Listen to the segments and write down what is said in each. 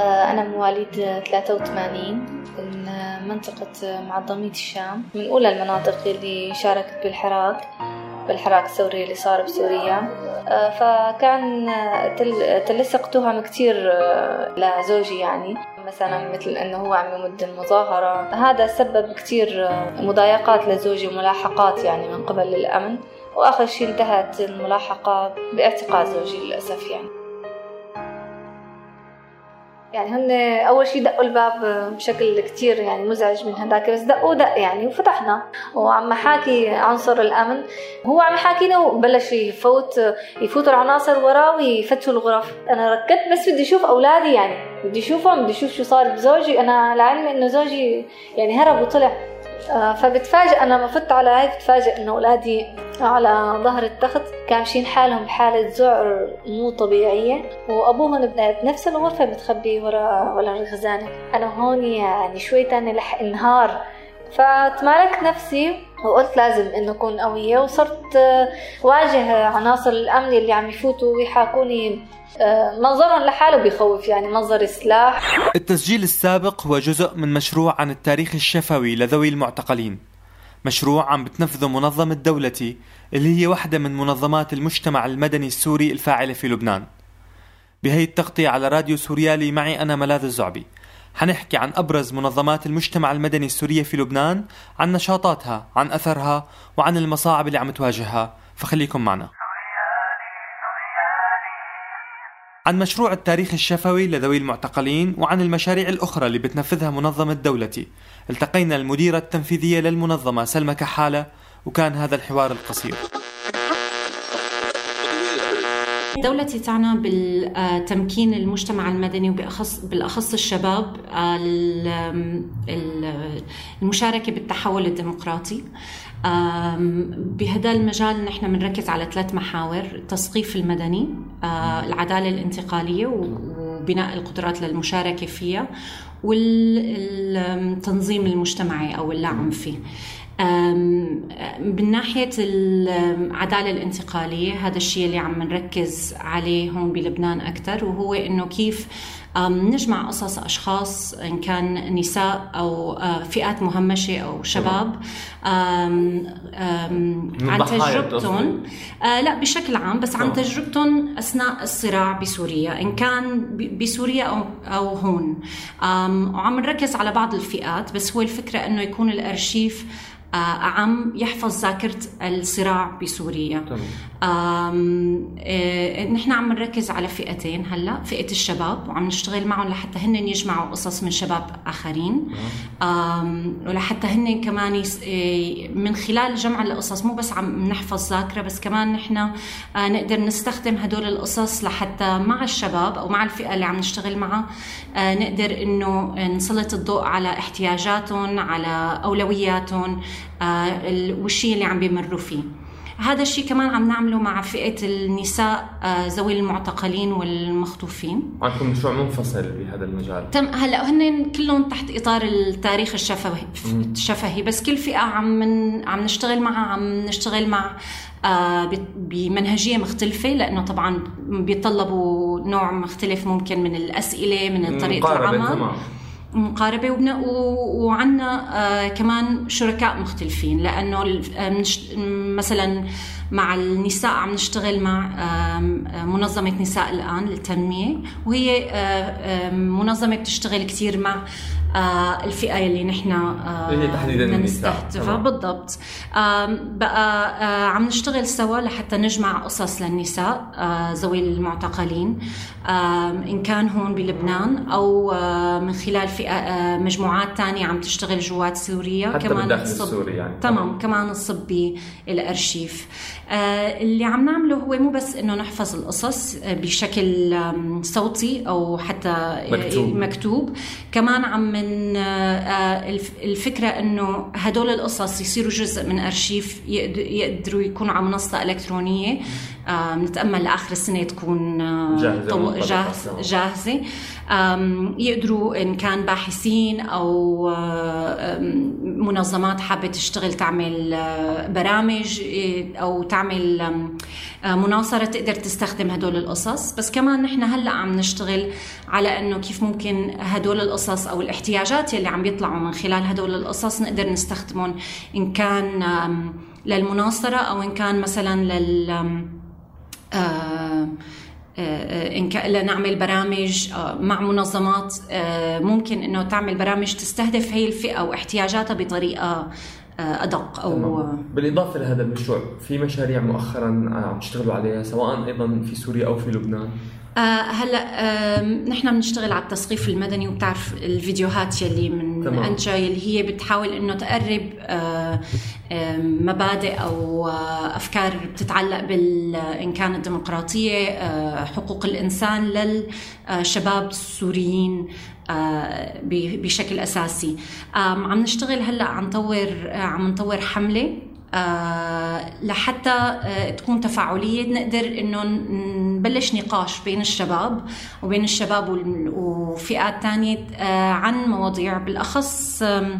آه، أنا مواليد 83 من منطقة معظمية الشام من أولى المناطق اللي شاركت بالحراك بالحراك الثوري اللي صار بسوريا. آه، فكان تلصق تهم كتير لزوجي يعني مثلا مثل إنه هو عم يمد المظاهرة. هذا سبب كتير مضايقات لزوجي وملاحقات يعني من قبل الأمن. وآخر شيء انتهت الملاحقة باعتقال زوجي للأسف يعني. يعني هن أول شيء دقوا الباب بشكل كتير يعني مزعج من هداك بس دقوا دق يعني وفتحنا. وعم حاكي عنصر الأمن. هو عم يحاكينا وبلش يفوت يفوتوا العناصر وراه ويفتشوا الغرف. أنا ركضت بس بدي أشوف أولادي يعني. بدي أشوفهم بدي أشوف شو صار بزوجي. أنا لعلمي إنه زوجي يعني هرب وطلع. آه، فبتفاجئ أنا لما فت على هاي بتفاجئ إنه أولادي على ظهر التخت كامشين حالهم بحالة ذعر مو طبيعية وأبوهم بنفس الغرفة متخبي ورا ورا الخزانة أنا هون يعني شوي تاني رح انهار. فتمالكت نفسي وقلت لازم إنه أكون قوية وصرت واجه عناصر الأمن اللي عم يفوتوا ويحاكوني آه، منظرهم لحاله بيخوف يعني منظر السلاح التسجيل السابق هو جزء من مشروع عن التاريخ الشفوي لذوي المعتقلين. مشروع عم بتنفذه منظمة دولتي اللي هي واحدة من منظمات المجتمع المدني السوري الفاعلة في لبنان. بهي التغطية على راديو سوريالي معي أنا ملاذ الزعبي. حنحكي عن أبرز منظمات المجتمع المدني السورية في لبنان عن نشاطاتها عن أثرها وعن المصاعب اللي عم تواجهها. فخليكم معنا. عن مشروع التاريخ الشفوي لذوي المعتقلين وعن المشاريع الأخرى اللي بتنفذها منظمة دولتي. التقينا المديرة التنفيذية للمنظمة سلمى كحالة وكان هذا الحوار القصير. دولتي تعنى بالتمكين المجتمع المدني وبأخص بالأخص الشباب المشاركة بالتحول الديمقراطي. بهذا المجال نحن بنركز على ثلاث محاور التثقيف المدني آه، العدالة الانتقالية وبناء القدرات للمشاركة فيها والتنظيم المجتمعي أو اللاعنفي من ناحية العدالة الانتقالية هذا الشيء اللي عم نركز عليه هون بلبنان أكثر وهو إنه كيف نجمع قصص أشخاص إن كان نساء أو فئات مهمشة أو شباب عن تجربتهم. لا بشكل عام بس عن تجربتهم أثناء الصراع بسوريا إن كان بسوريا أو, أو هون. وعم نركز على بعض الفئات بس هو الفكرة إنه يكون الأرشيف عم يحفظ ذاكرة الصراع بسوريا. آه، نحن عم نركز على فئتين هلا. فئة الشباب وعم نشتغل معهم لحتى هن يجمعوا قصص من شباب آخرين. ولحتى هن كمان آه، من خلال جمع القصص مو بس عم نحفظ ذاكرة بس كمان نحن نقدر نستخدم هدول القصص لحتى مع الشباب أو مع الفئة اللي عم نشتغل معها نقدر إنه نسلط الضوء على احتياجاتهم على أولوياتهم. آه، والشيء اللي عم بيمروا فيه. هذا الشيء كمان عم نعمله مع فئة النساء آه، ذوي المعتقلين والمخطوفين. عندكم مشروع منفصل بهذا المجال؟ تم هلا هن كلهم تحت إطار التاريخ الشفهي الشفهي بس كل فئة عم من عم نشتغل معها عم نشتغل مع آه، بمنهجية مختلفة لأنه طبعا بيتطلبوا نوع مختلف ممكن من الأسئلة من طريقة العمل. مقاربة وبنا وعنا آه كمان شركاء مختلفين لأنه آه، مثلا مع النساء عم نشتغل مع منظمة نساء الآن للتنمية وهي منظمة بتشتغل كثير مع الفئة اللي نحن اللي تحديدا نستهدفها. بالضبط. بقى عم نشتغل سوا لحتى نجمع قصص للنساء ذوي المعتقلين إن كان هون بلبنان أو من خلال فئة مجموعات تانية عم تشتغل جوات سوريا حتى كمان الصب يعني. تمام. كمان الصب بالأرشيف آه، اللي عم نعمله هو مو بس إنه نحفظ القصص آه، بشكل صوتي أو حتى مكتوب, مكتوب. كمان عم من آه، الفكرة إنه هدول القصص يصيروا جزء من أرشيف يقدروا يكونوا على منصة إلكترونية بنتأمل لآخر السنة تكون جاهزة جاهزه, جاهزة. يقدروا إن كان باحثين أو منظمات حابة تشتغل تعمل آه، برامج إيه، أو تعمل آه، مناصرة تقدر تستخدم هدول القصص. بس كمان نحن هلأ عم نشتغل على أنه كيف ممكن هدول القصص أو الاحتياجات اللي عم يطلعوا من خلال هدول القصص نقدر نستخدمهم إن كان للمناصرة أو إن كان مثلا لل آه، إن لنعمل برامج مع منظمات ممكن إنه تعمل برامج تستهدف هي الفئة واحتياجاتها بطريقة أدق أو تمام. بالإضافة لهذا المشروع في مشاريع مؤخرا عم تشتغلوا عليها سواء أيضا في سوريا أو في لبنان آه هلأ آه نحن بنشتغل على التثقيف المدني وبتعرف الفيديوهات يلي من انجا يلي هي بتحاول إنه تقرب آه مبادئ أو آه أفكار بتتعلق بال ان كانت ديمقراطية آه حقوق الإنسان للشباب السوريين بشكل أساسي. عم نشتغل هلأ عم نطور عم نطور حملة لحتى آه تكون تفاعلية. نقدر إنه نبلش نقاش بين الشباب وبين الشباب وفئات ثانية آه عن مواضيع. بالأخص آه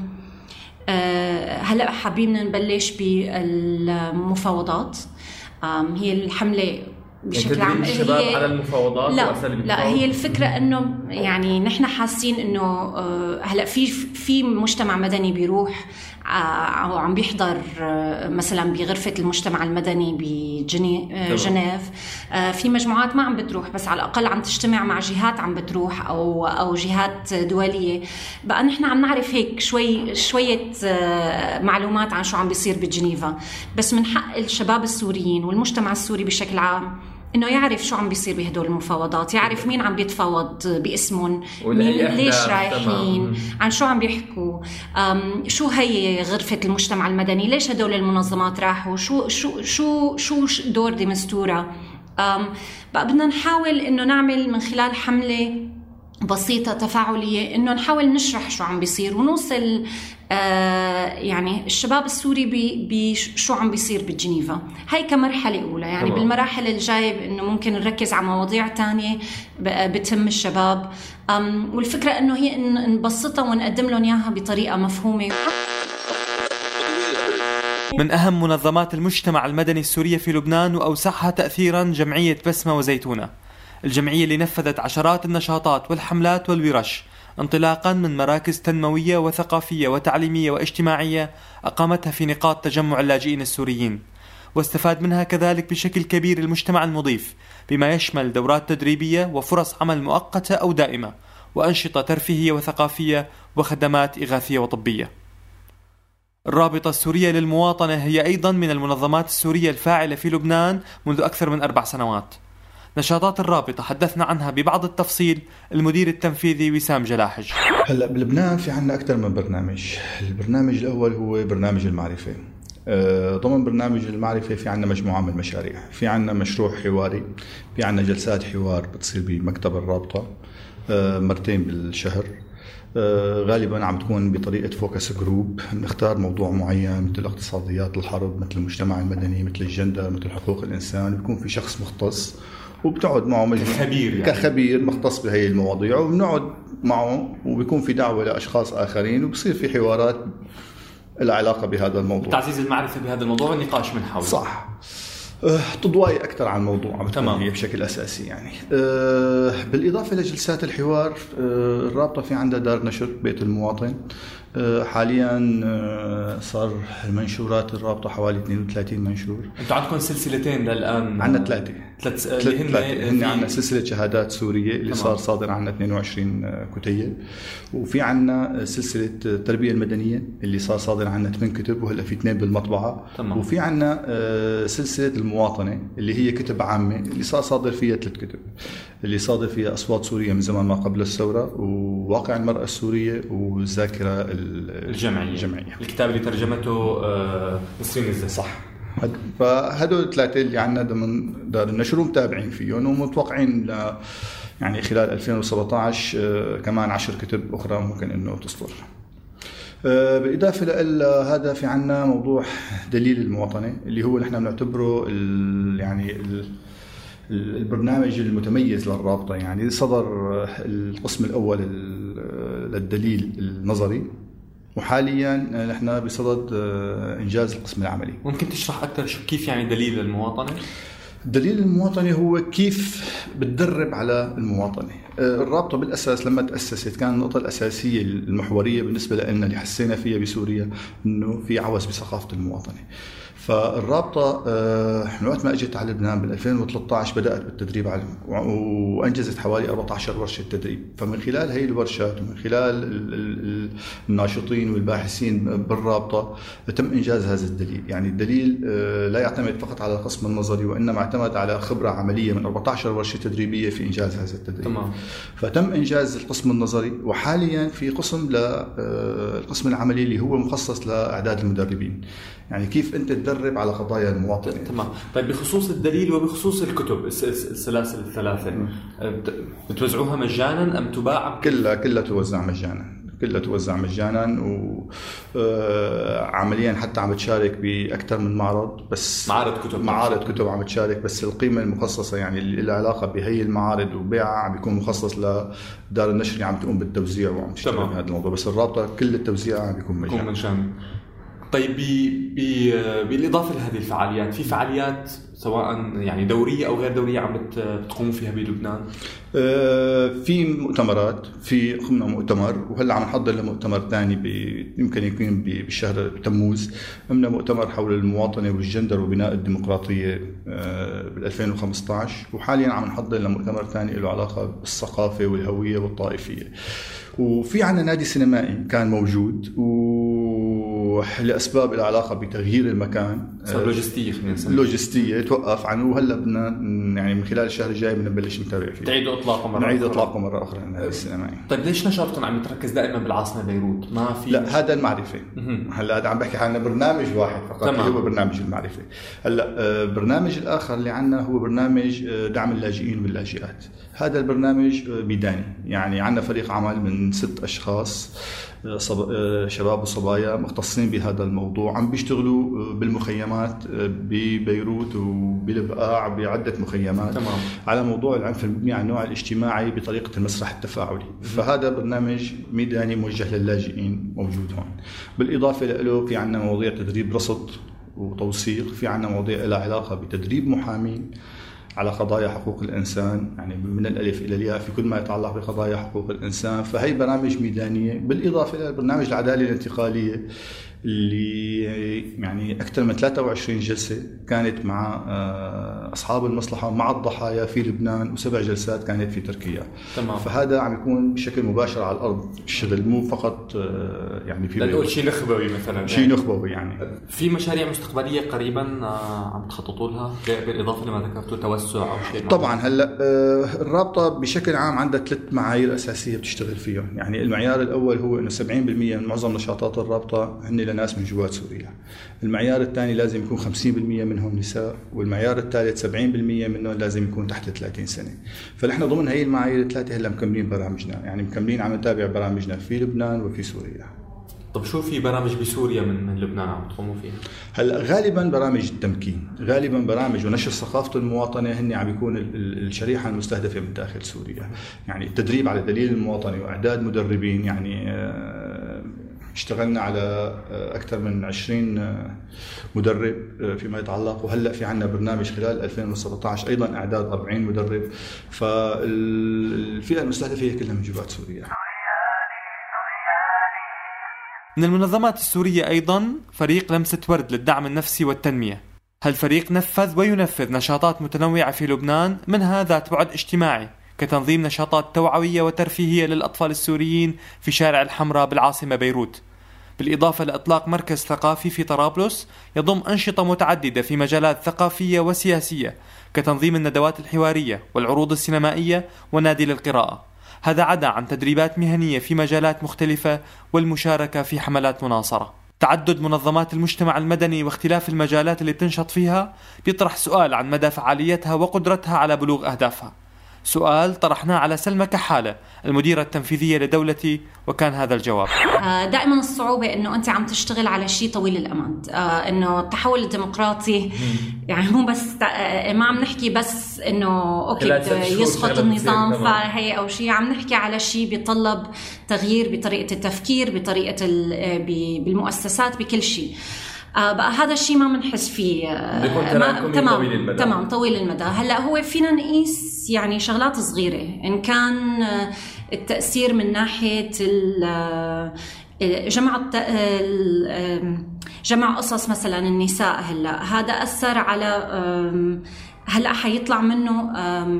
هلأ حابين نبلش بالمفاوضات. هي الحملة بشكل عام الشباب هي على المفاوضات لا لا هي الفكرة إنه يعني نحن حاسين إنه آه، هلأ في في مجتمع مدني بيروح آه، أو عم بيحضر آه، مثلا بغرفة المجتمع المدني بجنيف في مجموعات ما عم بتروح بس على الأقل عم تجتمع مع جهات عم بتروح أو أو جهات دولية. بقى نحن عم نعرف هيك شوي شوية معلومات عن شو عم بيصير بجنيفا. بس من حق الشباب السوريين والمجتمع السوري بشكل عام إنه يعرف شو عم بيصير بهدول المفاوضات يعرف مين عم بيتفاوض باسمهم مين ليش رايحين عن شو عم بيحكوا شو هي غرفة المجتمع المدني ليش هدول المنظمات راحوا شو شو شو شو دور ديمستورا بقى بدنا نحاول إنه نعمل من خلال حملة بسيطة تفاعلية إنه نحاول نشرح شو عم بيصير ونوصل يعني الشباب السوري بشو عم بيصير بجنيفا هاي كمرحلة أولى يعني طبعا. بالمراحل الجاية إنه ممكن نركز على مواضيع تانية بتهم الشباب. والفكرة إنه هي نبسطها ونقدم لهم إياها بطريقة مفهومة. من أهم منظمات المجتمع المدني السورية في لبنان وأوسعها تأثيرا جمعية بسمة وزيتونة. الجمعية اللي نفذت عشرات النشاطات والحملات والورش. انطلاقا من مراكز تنموية وثقافية وتعليمية واجتماعية أقامتها في نقاط تجمع اللاجئين السوريين واستفاد منها كذلك بشكل كبير المجتمع المضيف بما يشمل دورات تدريبية وفرص عمل مؤقتة أو دائمة وأنشطة ترفيهية وثقافية وخدمات إغاثية وطبية. الرابطة السورية للمواطنة هي أيضا من المنظمات السورية الفاعلة في لبنان منذ أكثر من أربع سنوات. نشاطات الرابطة حدثنا عنها ببعض التفصيل المدير التنفيذي وسام جلاحج. هلا بلبنان في عنا أكثر من برنامج. البرنامج الأول هو برنامج المعرفة. آه، ضمن برنامج المعرفة في عنا مجموعة من المشاريع. في عنا مشروع حواري في عنا جلسات حوار بتصير بمكتب الرابطة آه، مرتين بالشهر. آه، غالبا عم تكون بطريقة focus group. نختار موضوع معين مثل اقتصاديات الحرب مثل المجتمع المدني مثل الجندر مثل حقوق الإنسان. بيكون في شخص مختص. وبتقعد معه مجلس كخبير يعني. كخبير مختص بهي المواضيع وبنقعد معه وبيكون في دعوة لأشخاص آخرين وبصير في حوارات العلاقة بهذا الموضوع. تعزيز المعرفة بهذا الموضوع والنقاش من حوله صح. أه، تضوي أكثر عن الموضوع تمام. بشكل أساسي يعني. أه، بالإضافة لجلسات الحوار أه، الرابطة في عندها دار نشر بيت المواطن. حاليا آه، صار المنشورات الرابطة حوالي 32 منشور. أنتم عندكم سلسلتين للان عندنا ثلاثة. ثلاث اللي هن هن عندنا سلسلة شهادات سورية اللي تمام. صار صادر عندنا 22 كتيب. وفي عندنا سلسلة التربية المدنية اللي صار صادر عندنا 8 كتب وهلأ في اثنين بالمطبعة. تمام. وفي عندنا آه، سلسلة المواطنة اللي هي كتب عامة اللي صار صادر فيها ثلاث كتب. اللي صادر فيها أصوات سوريا من زمان ما قبل الثورة وواقع المرأة السورية والذاكرة الجمعية الجمعية. الكتاب اللي ترجمته نسرين الزين صح. فهدول الثلاثة اللي عندنا ضمن دار النشر ومتابعين فيهم ومتوقعين ل يعني خلال 2017 آه، كمان عشر كتب أخرى ممكن إنه تصدر. آه، بالإضافة لهذا في عنا موضوع دليل المواطنة اللي هو نحن بنعتبره يعني البرنامج المتميز للرابطة. يعني صدر القسم الأول للدليل النظري. وحاليا نحن بصدد إنجاز القسم العملي. ممكن تشرح أكثر شو كيف يعني دليل المواطنة؟ الدليل المواطنة هو كيف بتدرب على المواطنة. الرابطة بالأساس لما تأسست كان النقطة الأساسية المحورية بالنسبة لنا اللي حسينا فيها بسوريا إنه في عوز بثقافة المواطنة. فالرابطة آه، من وقت ما إجت على لبنان بال 2013 بدأت بالتدريب على وأنجزت حوالي 14 ورشة تدريب. فمن خلال هي الورشات ومن خلال الناشطين والباحثين بالرابطة تم إنجاز هذا الدليل. يعني الدليل آه، لا يعتمد فقط على القسم النظري وإنما اعتمد على خبرة عملية من 14 ورشة تدريبية في إنجاز هذا التدريب. تمام. فتم إنجاز القسم النظري وحاليا في قسم للقسم آه، العملي اللي هو مخصص لأعداد المدربين. يعني كيف أنت تدرب على قضايا المواطن تمام. طيب بخصوص الدليل وبخصوص الكتب السلاسل الثلاثة بتوزعوها مجانا أم تباع؟ كلها كلها توزع مجانا كلها توزع مجانا وعمليا آه، حتى عم بتشارك بأكثر من معرض بس معارض كتب. معارض كتب عم بتشارك بس القيمة المخصصة يعني اللي لها علاقة بهي المعارض وبيعها عم بيكون مخصص لدار النشر اللي عم تقوم بالتوزيع وعم تشتغل بهذا الموضوع بس الرابطة كل التوزيع عم بيكون مجانا. طيب بالإضافة لهذه الفعاليات في فعاليات سواء يعني دورية أو غير دورية عم بتقوموا فيها بلبنان؟ آه، في مؤتمرات في قمنا مؤتمر وهلأ عم نحضر لمؤتمر ثاني يمكن يكون بشهر تموز قمنا مؤتمر حول المواطنة والجندر وبناء الديمقراطية آه، بال 2015 وحاليا عم نحضر لمؤتمر ثاني له علاقة بالثقافة والهوية والطائفية وفي عنا نادي سينمائي كان موجود ولاسباب لها علاقة بتغيير المكان. صار لوجستية خلينا نسميه لوجستية توقف عنه. وهلأ بدنا يعني من خلال الشهر الجاي بدنا نبلش نتابع فيه. تعيدوا إطلاقه مرة نعيد إطلاقه مرة أخرى النادي السينمائي طيب ليش نشاطكم عم يتركز دائما بالعاصمة بيروت؟ ما في لا مش... هذا المعرفة. هلأ هذا عم بحكي عن برنامج واحد فقط تمام. هو برنامج المعرفة. هلأ آه، برنامج الآخر اللي عندنا هو برنامج آه، دعم اللاجئين واللاجئات هذا البرنامج آه، بيداني يعني عندنا فريق عمل من ست أشخاص. آه، شباب وصبايا مختصين بهذا الموضوع. عم بيشتغلوا آه، بالمخيمات ببيروت وبالبقاع بعدة مخيمات. تمام. على موضوع العنف المبني على النوع الاجتماعي بطريقة المسرح التفاعلي. فهذا برنامج ميداني موجه للاجئين موجود هون. بالإضافة له في عندنا مواضيع تدريب رصد وتوثيق في عندنا مواضيع لها علاقة بتدريب محامين. على قضايا حقوق الإنسان يعني من الألف إلى الياء في كل ما يتعلق بقضايا حقوق الإنسان. فهي برامج ميدانية بالإضافة إلى برنامج العداله الانتقالية. اللي يعني أكثر من 23 جلسة كانت مع آه، أصحاب المصلحة مع الضحايا في لبنان وسبع جلسات كانت في تركيا. تمام. فهذا عم يكون بشكل مباشر على الأرض الشغل مو فقط آه، يعني في نقول شيء نخبوي مثلا. شيء نخبوي يعني. في مشاريع مستقبلية قريبا آه، عم تخططوا لها؟ بالاضافه لما ذكرته توسع أو شيء طبعا هلأ الرابطة بشكل عام عندها ثلاث معايير أساسية بتشتغل فيهم. يعني المعيار الأول هو إنه 70% من معظم نشاطات الرابطة هن لناس من جوات سوريا. المعيار الثاني لازم يكون 50% منهم نساء والمعيار الثالث 70% منهم لازم يكون تحت 30 سنة. فنحن ضمن هي المعايير الثلاثة هلا مكملين برامجنا. يعني مكملين عم نتابع برامجنا في لبنان وفي سوريا. طب شو في برامج بسوريا من من لبنان عم تقوموا فيها؟ هلا غالبا برامج التمكين، غالبا برامج ونشر ثقافه المواطنة هن عم بيكون الشريحة المستهدفة من داخل سوريا، يعني التدريب على دليل المواطنة وإعداد مدربين يعني آه، اشتغلنا على آه، أكثر من 20 آه، مدرب آه، فيما يتعلق. وهلأ في عندنا برنامج خلال 2017 أيضا إعداد 40 مدرب. فالفئة المستهدفة هي كلها من جبهة سوريا. من المنظمات السورية أيضا فريق لمسة ورد للدعم النفسي والتنمية. هالفريق نفذ وينفذ نشاطات متنوعة في لبنان منها ذات بعد اجتماعي. كتنظيم نشاطات توعوية وترفيهية للأطفال السوريين في شارع الحمراء بالعاصمة بيروت. بالإضافة لإطلاق مركز ثقافي في طرابلس يضم أنشطة متعددة في مجالات ثقافية وسياسية كتنظيم الندوات الحوارية والعروض السينمائية ونادي للقراءة. هذا عدا عن تدريبات مهنية في مجالات مختلفة والمشاركة في حملات مناصرة. تعدد منظمات المجتمع المدني واختلاف المجالات اللي بتنشط فيها بيطرح سؤال عن مدى فعاليتها وقدرتها على بلوغ أهدافها. سؤال طرحناه على سلمى كحالة المديرة التنفيذية لدولتي وكان هذا الجواب. آه، دائما الصعوبة إنه أنت عم تشتغل على شيء طويل الأمد. آه، إنه التحول الديمقراطي يعني مو بس آه، ما عم نحكي بس إنه أوكي يسقط النظام فهي أو شيء. عم نحكي على شيء بيطلب تغيير بطريقة التفكير بطريقة بالمؤسسات بكل شيء. بقى هذا الشيء ما بنحس فيه آه ما تمام طويل المدى. تمام طويل المدى. هلأ هو فينا نقيس يعني شغلات صغيرة إن كان آه، التأثير من ناحية آه، جمع جمع قصص مثلا النساء هلأ. هذا أثر على هلأ حيطلع منه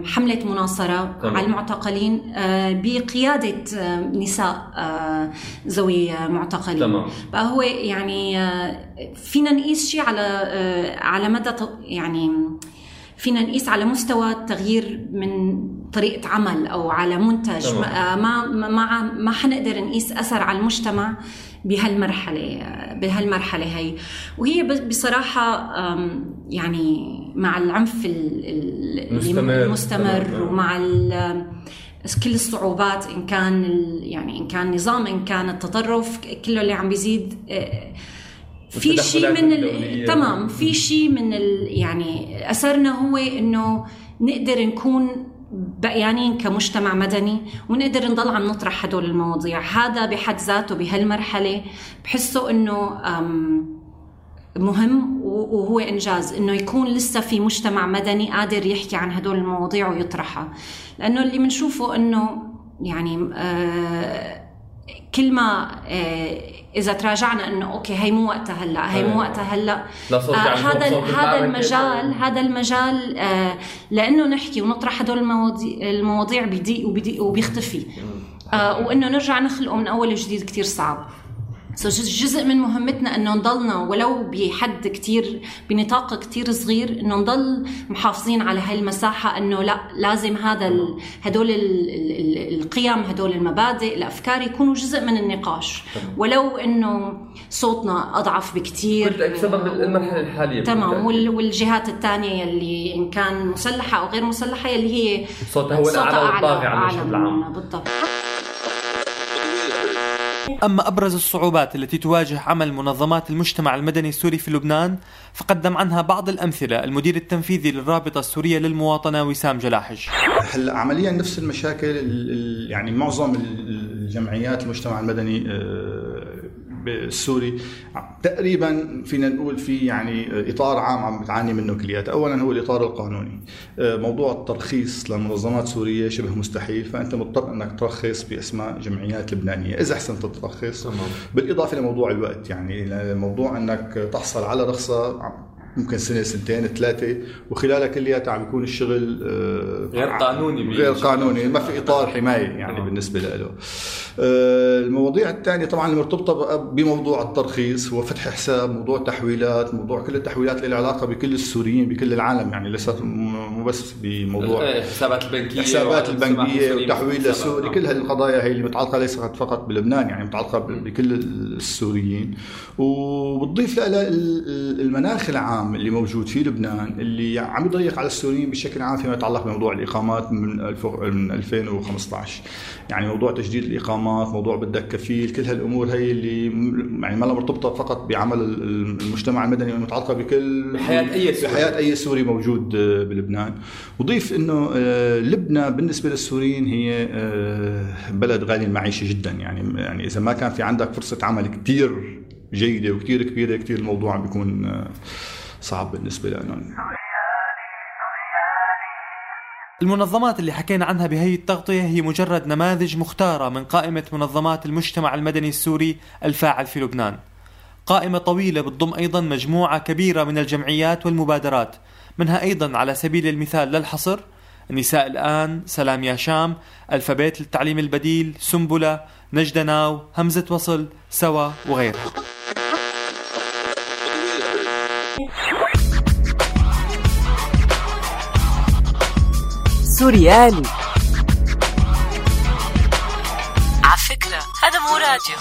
حملة مناصرة طبعا. على المعتقلين آه، بقيادة نساء آه، ذوي معتقلين. تمام. فهو يعني آه، فينا نقيس شيء على على مدى يعني فينا نقيس على مستوى تغيير من طريقة عمل أو على منتج. ما ما ما, ما حنقدر نقيس أثر على المجتمع. بهالمرحلة بهالمرحلة هي وهي بصراحة يعني مع العنف المستمر, المستمر ومع كل الصعوبات إن كان يعني إن كان نظام إن كان التطرف كله اللي عم بيزيد آه، في شيء من تمام في شيء من ال... يعني أثرنا هو إنه نقدر نكون بقيانين كمجتمع مدني ونقدر نضل عم نطرح هدول المواضيع. هذا بحد ذاته بهالمرحلة بحسه إنه مهم وهو إنجاز إنه يكون لسه في مجتمع مدني قادر يحكي عن هدول المواضيع ويطرحها. لأنه اللي بنشوفه إنه يعني آه كل ما آه إذا تراجعنا إنه أوكي هي مو وقتها هلأ هي مو وقتها هلأ. آه هذا هذا المجال هذا المجال آه لأنه نحكي ونطرح هدول المواضيع المواضيع بيضيق وبيضيق وبيختفي. آه وإنه نرجع نخلقه من أول وجديد كثير صعب. سو جزء من مهمتنا انه نضلنا ولو بحد كتير بنطاق كتير صغير انه نضل محافظين على هاي المساحة أنه لا لازم هذا هدول القيم هدول المبادئ الأفكار يكونوا جزء من النقاش. ولو أنه صوتنا أضعف بكتير. بسبب المرحلة الحالية تمام. والجهات الثانية اللي إن كان مسلحة أو غير مسلحة اللي هي صوتها هو الأعلى والطاغي على المشهد العام. بالضبط. أما أبرز الصعوبات التي تواجه عمل منظمات المجتمع المدني السوري في لبنان فقدم عنها بعض الأمثلة. المدير التنفيذي للرابطة السورية للمواطنة وسام جلاحج هلا عمليا نفس المشاكل يعني معظم الجمعيات المجتمع المدني آه، السوري تقريبا فينا نقول في يعني إطار عام عم بتعاني منه كلياتها، اولا هو الإطار القانوني. آه، موضوع الترخيص لمنظمات سورية شبه مستحيل، فأنت مضطر إنك ترخص بأسماء جمعيات لبنانية، إذا أحسنت الترخيص. بالإضافة لموضوع الوقت يعني موضوع إنك تحصل على رخصة ممكن سنة سنتين ثلاثة. وخلالها كلياتها عم يكون الشغل آه، غير قانوني غير قانوني ما في إطار حماية يعني آه. بالنسبة له. آه، المواضيع الثانية طبعا المرتبطه بموضوع الترخيص هو فتح حساب موضوع تحويلات موضوع كل التحويلات اللي لها علاقة بكل السوريين بكل العالم يعني ليس مو بس بموضوع الحسابات البنكية الحسابات البنكية وتحويل للسوري كل هالقضايا هي اللي متعلقة ليست فقط بلبنان يعني متعلقة بكل السوريين. وبتضيف لها المناخ العام. العام اللي موجود في لبنان اللي عم يضيق على السوريين بشكل عام فيما يتعلق بموضوع الإقامات من 2015 يعني موضوع تجديد الإقامات موضوع بدك كفيل كل هالأمور هي اللي يعني ما لها مرتبطه فقط بعمل المجتمع المدني المتعلقة بكل حياه أي سوري. بحياة أي سوري موجود بلبنان. وضيف إنه آه، لبنان بالنسبة للسوريين هي آه، بلد غالي المعيشة جدا. يعني يعني إذا ما كان في عندك فرصة عمل كثير جيدة وكثير كبيرة كثير الموضوع بيكون آه، صعب بالنسبة لهم المنظمات اللي حكينا عنها بهي التغطية هي مجرد نماذج مختارة من قائمة منظمات المجتمع المدني السوري الفاعل في لبنان. قائمة طويلة بتضم أيضا مجموعة كبيرة من الجمعيات والمبادرات منها أيضا على سبيل المثال للحصر النساء الآن سلام يا شام الفابيت للتعليم البديل سنبلة نجدة ناو همزة وصل سوا وغيرها. سوريالي. على فكرة هذا مو راديو.